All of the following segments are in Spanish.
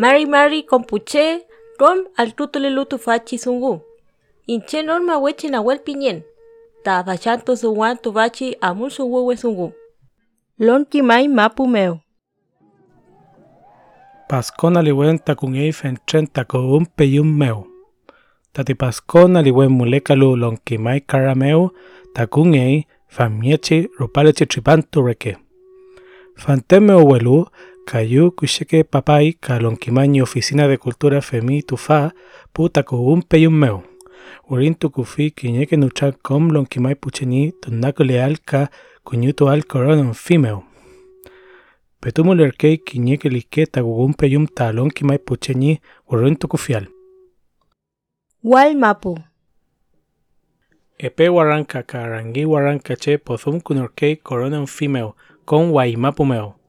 Mari Mari compuche, rom al tutule lutu fachi sungu. Inche norma wechi na wel pinyen. Ta fachanto suwan tu fachi amul sungu we sungu. Lon ki mai mapu meu. Pascona liwen takun ei fenchen tako un peyum meu. Tati pascona liwen mulekalu lon ki mai karameu takun ei famiechi rupalechi tripantu reke. Fanteme welu cayú papay calonquimañi Oficina de Cultura Femí Tufá puta yunmeu. Urintu kufi kiñeke nucha kom lonkimai pucheni tunaku lealka kuñutu al coronon fimeu. Petumu lerkei kiñeke liske tagugumpe yum talonki pucheni urintu kufial. Walmapu. Epe waranka karangi waranka che pozum kunorkei coronon fimeu con guaimapumeu.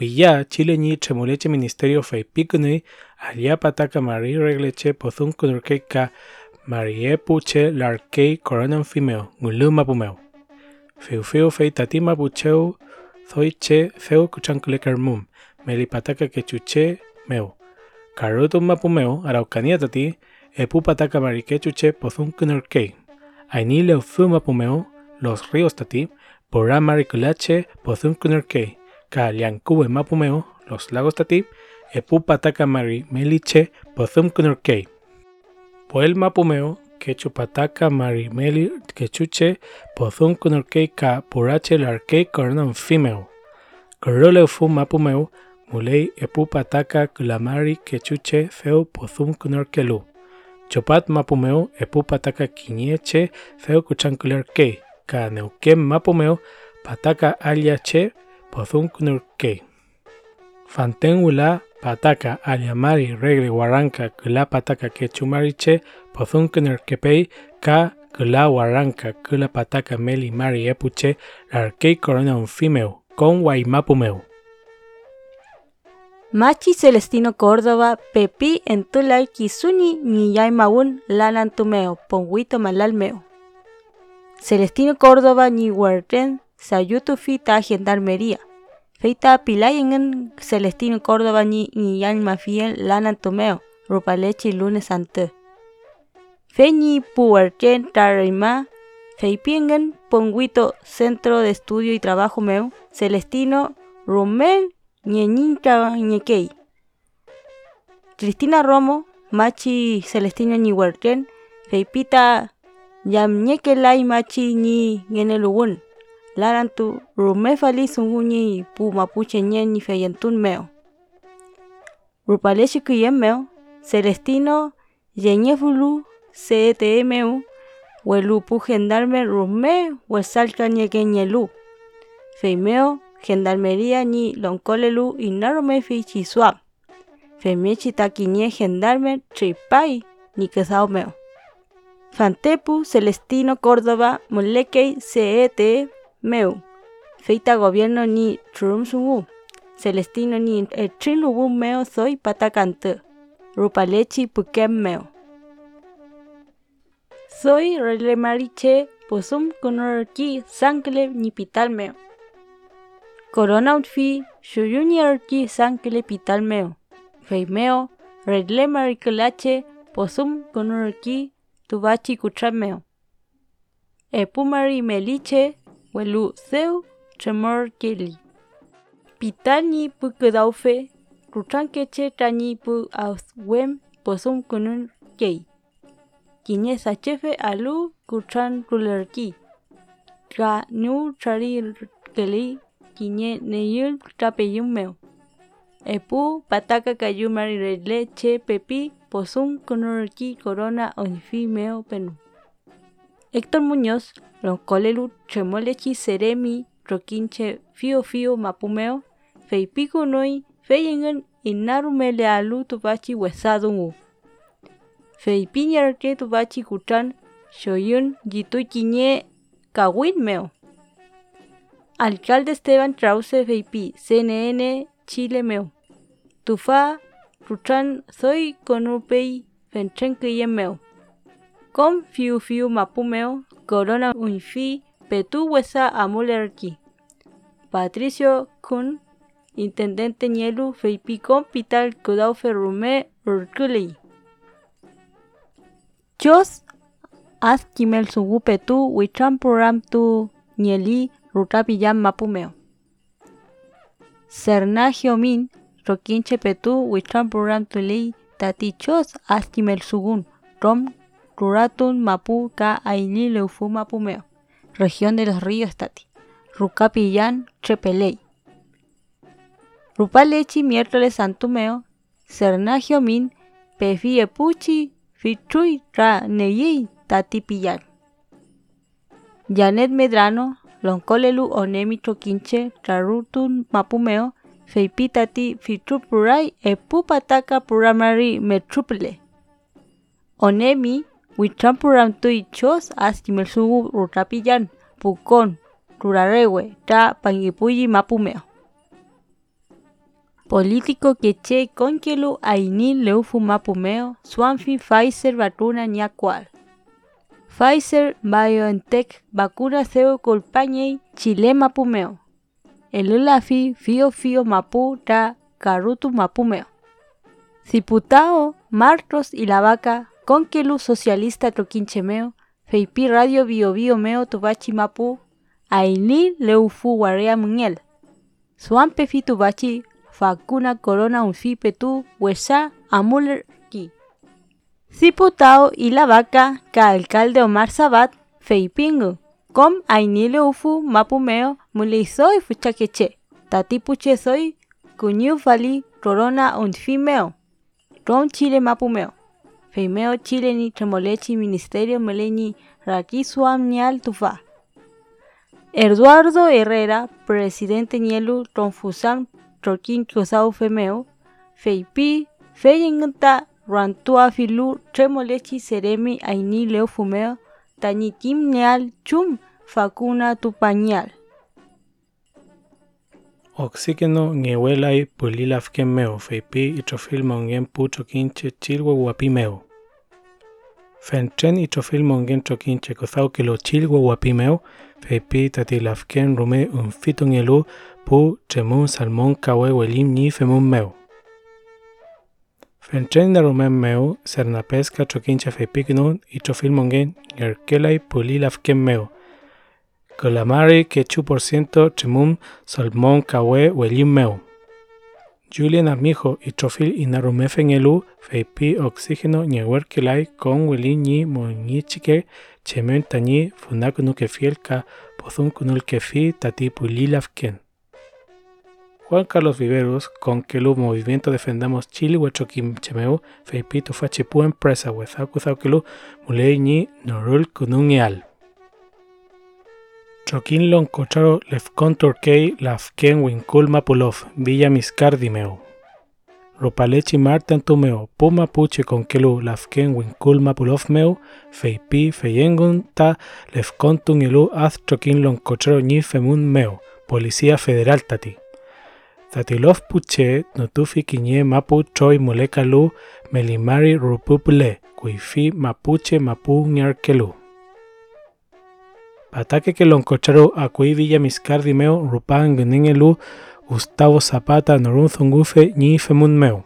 Meo. Willa Chile ni tremoleche ministerio fei pikuni alia pataka mari regleche pozum kunorkei ka marie puche larkei koronon fimeo ngulu mapu meo. Feu feu fei tatima pucheu Thoi che feo kuchankule karmum, meli pataka que chuche meu. Karuto mapu meu, araucanía tati, epu pataka marique chuche pozun kunorkei. Aini leo fu mapu meu, los ríos tati, porá mariculache pozun kunorkei. Mapumeo, Los Lagos Tati, Epupatacamari, Meliche, Pozumkunorkei. Poel Mapumeo, Quechupataca, Marimeli, Quechuche, Pozumkunorkei, Ka, Purache, Larke Cornon Fimeo. Coroleufu Mapumeo, Mulei, Epupataca, Culamari, Quechuche, Feo, Pozumkunorkelu. Chopat Mapumeo, Epupataca, Quiñeche, Feo, Cuchancularkei. Ka Neuquén Mapumeo, Pataka Aliache, pozun kunorkei. Fanten wula pataka aliamari regle waranka kula pataka que chumariche pozun kunerkepei ka kula waranka kula pataka meli mari epuche larkei corona un fimeu con guaimapumeu. Machi Celestino Córdoba, Pepi en Tulay Kisuni ni yay maun lanan tumeo, ponguito malalmeo. Celestino Córdoba ni huerten sayutu fita gendarmería. Feita pilay en Celestino Córdoba ni yay mafiel lanan tumeo, rupalechi lunes ante. Feñi puerchen tarima, feipingen ponguito Centro de Estudio y Trabajo meu, Celestino Romel ñeñinta ñekei. Cristina Romo, machi Celestino ni huerchen, feipita yam ñekelay machi ni ngenelugun. Larantu rume fali sunguñi pu mapuche ñen ni feyentun meo. Rupalechi kuyem meo, Celestino yeñefulu CTMU Huelupu gendarme rume huesalca ñequeñelu. Feimeo gendarmería ni loncolelu y narome fichisua. Femechi taquiñe gendarme tripai ni quesaomeo. Fantepu Celestino Córdoba Molekei CET meu. Feita gobierno ni trumsungu. Celestino ni etrilubu meo soy patacante. Rupalechi pukem meo. Soy Rele Mariche, posum konorki sankle ni pitalmeo. Corona utfi, shuyuniarki sankle pitalmeo. Feimeo, Rele Maricolache, posum konorki tubachi kuchameo. Epumari meliche, welu seu, tremor keli. Pitani pukudaufe, ruchankeche tani pu aus wem, posum kunun kei. Kine sachefe alu kuchan rulerki. Ka nu chari keli kine neyul tapeyum meo. Epu pataka kayumari rele che pepi posum kunorki corona onfi meo penu. Héctor Muñoz, loncolelu chemolechi seremi roquinche fio fio mapumeo, feipico noi feyengen inarumele alu tupachi huesadungu. Feipiñar que tupachi kuchan shoyun yitui quiñe kawin meo. Alcalde Esteban Trause Feipi, CNN Chile meo. Tufa Ruchan soy conupei fenchen meo. Com fiu fiu mapumeo, corona unfi, petu huesa amulerki. Patricio Kun, intendente Nielu Feipi Compital Kudau Ferrume Urkulei. Chos Askimel Sugupe tu Wichampuram tu Nieli Rutapiyam Mapumeo. Sernagio Min Roquinche Petu Wichampuram Tulei Tatichos Askimel Sugun Rom Ruratun Mapu Ka Aini Leufu Mapumeo. Región de los Ríos Tati. Rucapillán Trepelei. Rupalechi miércoles santumeo, Cernagio min, pefi epuchi, fitrui ra neyei tati Janet Medrano, loncolelu onemi choquinche, rarutun mapumeo, feipitati fitrupurai epupataka puramari metruple. Onemi, witrampuram tui chos astimelsugu rutapillan, pukon, rurarewe, ta pangipuyi mapumeo. Político que che conquelu aini leufu mapumeo, swanfi Pfizer vacuna ñacual. Pfizer BioNTech vacuna ceo colpañei chile mapumeo. El lafi fio fio mapu ta carutu mapumeo. Ciputao, Martos y la vaca, conquelu socialista troquinchemeo, feipi radio bio bio meo tubachi mapu, aini leufu guarea mungel. Suampe fi tubachi Facuna corona un tu huesa amuler ki. Ciputao y la vaca ka alcalde Omar Sabat feipingu. Com ainile ufu mapumeo mulisoy fuchakeche. Tatipuche soy kunyu fali corona un fimeo. Rom chile mapumeo. Feimeo chile ni tremolechi ministerio meleni rakisuam nial tufa. Eduardo Herrera, presidente Nielu Ronfusan trokin kusau femeo, feipi, feyengta rantua filu tremolechi seremi aini leo fumeo, tani kim neal chum facuna tu pañal. Oxígeno, ñiuelai, pulilafken meo, feipi, ichofil mongen pucho quinche, chilwe guapi meo. Fenchen ichofil mongen choquinche, cozao que lo chilwe guapi meo, feipi tatilafken rume un fito ñelu, pu chemun salmón kawe welim ni femun meo. Fenchen de rumen meo, sernapesca choquinche feipignon, ichofil mongen, ñerkelai, pulilafken meo, meu. Colamari que chu por ciento chemun salmon kawe welim meu. Julian Armijo y Trofil Inarumefen elu feipi oxígeno ñehuerkelai con welin ni moñichike chemen tañi funakunu kefiel ka pozun kunul kefi tati pulilaf ken. Juan Carlos Viveros, con que el movimiento Defendamos Chile, Huachoquim Chemeu, Feipito Fachipu Empresa, Huezaku Zauquilu, Muleñi, Norul Kunungial. Choquín Lon Cocharo, Lefcon Turkey, Lafken Winkul Mapulov, Villa Miscardimeu. Ropalechi Martan Tumeo, Puma Puche con Kelu, Lafken Winkul Mapulov Meu, Feipi, Feyengun Ta, Lefcon Tungilu, Az Choquín Lon Cocharo Ñi Femun Meu, Policía Federal Tati. Zatilov puche notufi kinye mapu choi molekalu melimari rupuple kuifi mapuche mapu nyarkelu. Patake que loncocharo akui villa miscardi meo rupan gningelu Gustavo Zapata norun zungufe ni femun meo.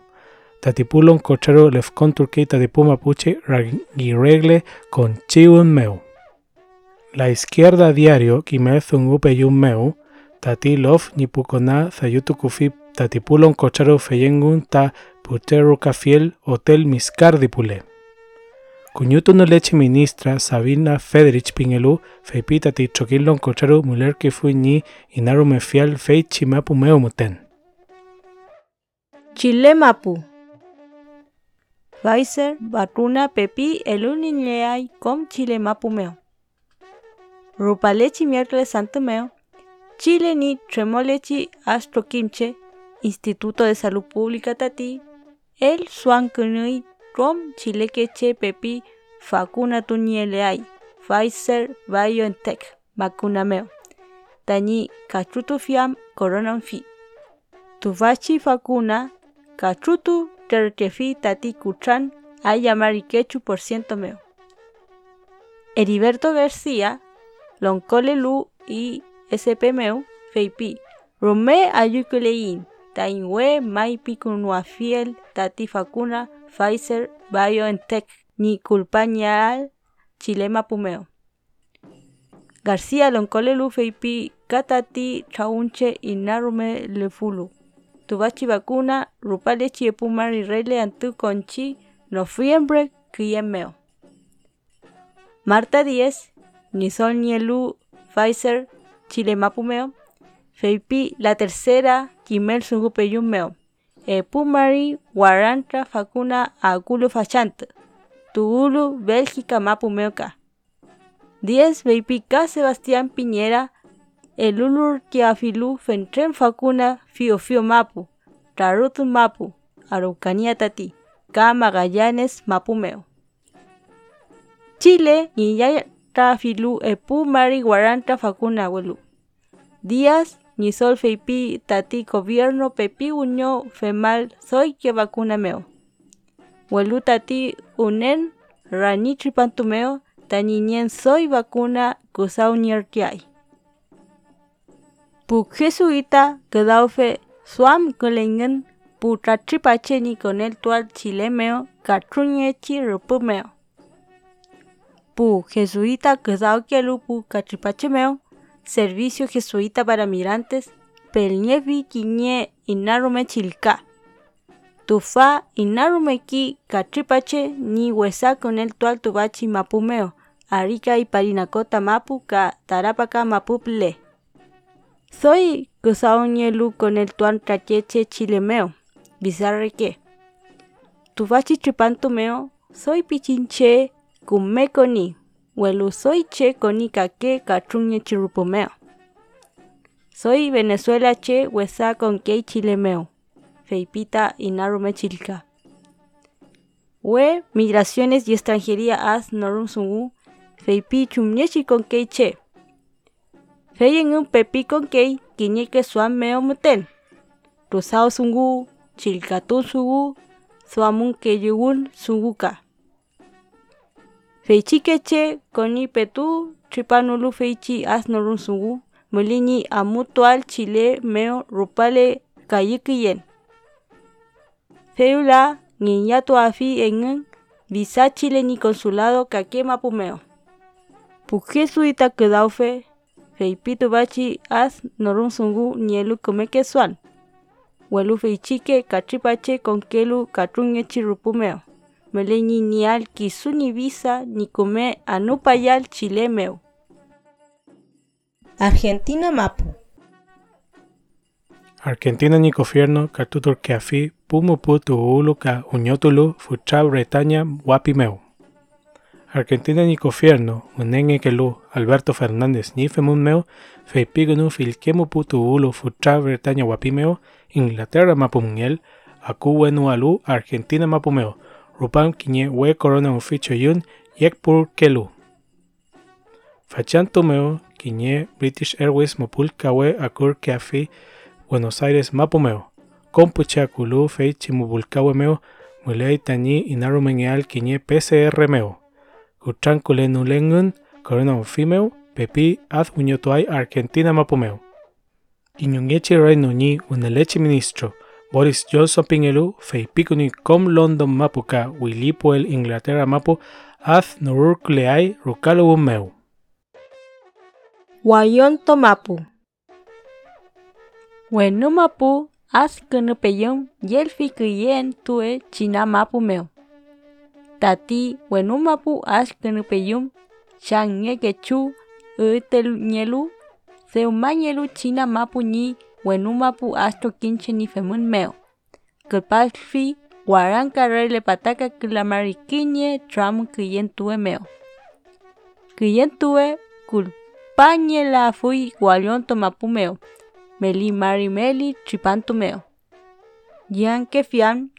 Tatipulon cocharo lefcon turquita tatipu mapuche regle con chiun meo. La izquierda diario kime zungupe yun meo tati lof ni pukona sayutu kufi tatipulon kocharo feyengun ta putero kafiel hotel miscar Kunyutu no leche ministra Sabina Federich Pingelu feipita ti chokilon kocharo muler que fui ni inaru mefial fei chimapu meo muten. Chile mapu. Pfizer, vacuna pepi elunin leai com chile mapu meo. Rupalechi miércoles santo meo Chile ni Tremolechi Astro Kimche, Instituto de Salud Pública Tati, el Swankunui Rom Chilequeche Pepi Facuna Tunieleai, Pfizer BioNTech, Vacunameo, Tani Cachutu Fiam Fi, Tuvachi Facuna, Cachutu Terkefi Tati Kuchan, Ayamariquechu por ciento meo. Heriberto García, Loncole Lu y SPMeu, Feipi, Rome Ayukulein, ta inwe mai fiel tati facuna Pfizer BioNTech ni culpañal chilema pumeo. García loncolelu feipi katati chaunche inarume lefulu. Tubachi vacuna rupale chiepumari rele antu conchi noviembre meo. Marta 10 ni sol nielu Pfizer Chile Mapumeo, Feipi la tercera Kimel Sungupeyumeo, e Pumari Waranta Facuna Agulo Fachant, Tuulu Bélgica Mapumeoka. 10 Feipi K. Sebastián Piñera, el Ulur Kiafilu Fentren Facuna Fio Fio Mapu, Tarutu Mapu, Araucanía Tati, K. Magallanes Mapumeo. Chile, Niñaya filu epu mari guaranta facuna welu. Díaz ni sol feipi tati gobierno pepi uño femal soy que vacuna meo. Welu tati unen rani tripantumeo tañinien soy vacuna kusau niertiai. Pu jesuita fe suam kulengen pu tratripache ni con el tual chilemeo katruñe chi rupumeo pu jesuita lupu cachipachemeo, servicio jesuita para migrantes, pelnievi quiñe inarume chilca. Tufa ki cachipache ni huesa con el tual tubachi mapumeo, arica y parinacota mapu ka tarapaka mapuple. Soy lu con el tuan tracheche chilemeo, bizarre que. Tubachi tripantumeo, soy pichinche kumekoni welu soy che koni kake kachunye chirupumeo. Soy Venezuela che huesa con kei chilemeo. Feipita inarume chilka. We migraciones y extranjería as norum sungu. Feipi chumniechi con kei che. Feyen un pepi con que suan meo muten. Rusao sungu, chilkatun sungu, suamun yugun sunguka. Feichikeche koni petu tripanulu feichi asnorun sungu mulini amutual chile meo rupale kayikiyen. Feula niñato afi en visa chile ni consulado kake mapumeo. Pujesu ita kedaufe feipitu bachi as norun sungu nielu kumeke suan. Welu feichike katripache konkelu katrunye chirupumeo meleñi nial kisuni visa ni come anupayal chilemeu. Argentina mapu. Argentina ni gobierno katutur keafi pumu putu ulu ka unyotulu fucha Bretaña wapimeu. Argentina ni gobierno unenge kelu Alberto Fernández ni femunmeu feipigunu filkemu putu ulu fucha Bretaña wapimeu Inglaterra mapumngel aku wenu alu Argentina mapumeu Rupam kinye we corona un ficho yun yek pur kelu. Fachan tomeo kinye British Airways mopul kawe akur kafi Buenos Aires mapomeo. Kompucha kulu fei chimubulkawe meo mulei tani inarumengeal kinye PCR meo. Kutran kule nulengun corona un fimeo pepi ad unyotoai Argentina mapomeo. Inyungechi reino ni unelechi ministro. Boris Johnson pingelu feipikuni com London mapuka wilipo el Inglaterra mapu az norurkuleai rukalu meu. Wayon tomapu. Wenu mapu az peyon yel fikuyen tue china mapu meu. Tati wenu mapu az kenupeyum change kechu utel nyelu seumanyelu china mapu ni wenumapu astro kinche ni femun meo. Kulpalfi waran le pataka kilamarikiñe tram kiyen tuwe meo. Kiyen kulpañe la fui gualion tomapu meo. Meli mari meli tripantu meo. Yan que fian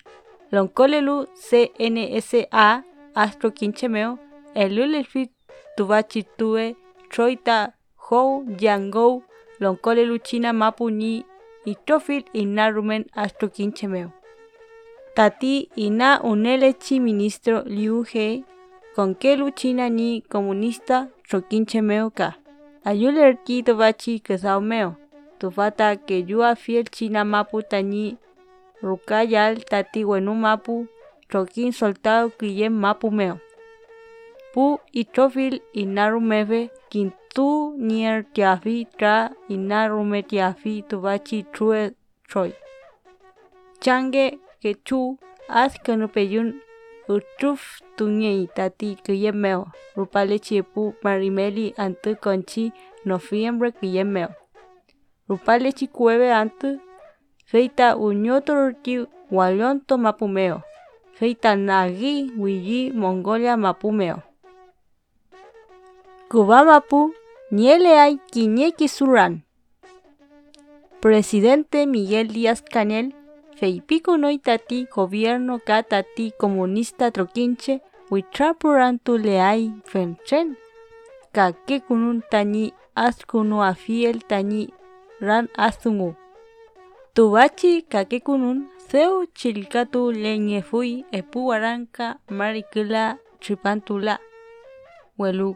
lonkolelu CNSA astro kinche meo. Elulelfi tubachi tuwe troita hou yangou lonkole luchina mapu ni itrofil inarumen astro kinchemeo. Tati ina unelechi ministro Liu He con que luchina ni comunista trokinchemeo ka. Ayuler ki tobachi meo. tufata que yua fiel china mapu tañi rukayal tati wenu mapu chokin soltado kiye mapu meo pu itrofil inarumeve kintu nier tiafi tra inarume tiafi tuvachi true troy change que chu as kanupeyun utruf tuñei tati kiye meo. Rupale chiepu marimeli antu conchi noviembre kiye meo. Rupale chikueve antu feita uñotorti walionto mapumeo feita nagi wiji mongolia mapumeo Kubamapu niele hay quiñequi suran. Presidente Miguel Díaz Canel, feipico noitati gobierno katati comunista troquinche, huitrapurantu le hay fenchen, kake kunun tañi askunu afiel tañi ran asungu. Tubachi kake kunun seu chilkatu leñe fui epuaranca maricula tripantula. Welu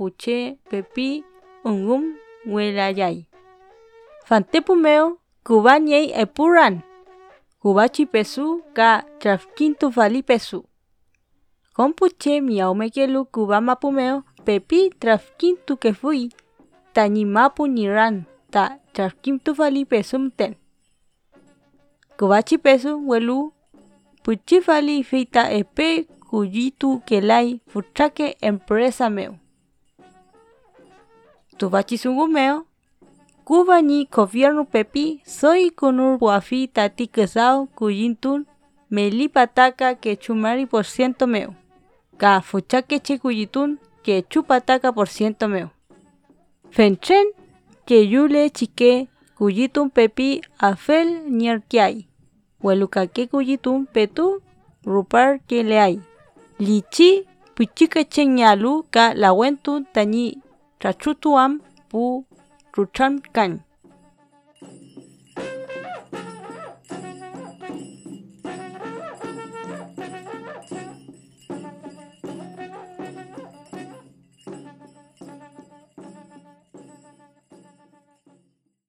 Puche, Pepi, Ungum, Welayay. Fantepumeo, Cubanyei Epuran. Cubachi pesu ka trafquintu fali pesu. Compuche miaumekelu Cubama pumeo, Pepi trafquintu que fui. Tañimapu niran, ta trafquintu fali pesumten. Cubachi pesu, welu, Puchi fali feita epe kuyitu kelai futrake empresa meu. Tuvachisungu meo. Cuba ni gobierno pepi soy kunur buafi tati kesao kuyintun meli pataka que chumari por ciento meo. Che kuyitun que chupataka por ciento meo. Fenchen que yule chique kuyitun pepi afel nierkiai. Welukake kuyitun petu rupar que le hay. lichi pichika chenyalu ka lawentu tani trachutuam pu ruchan kan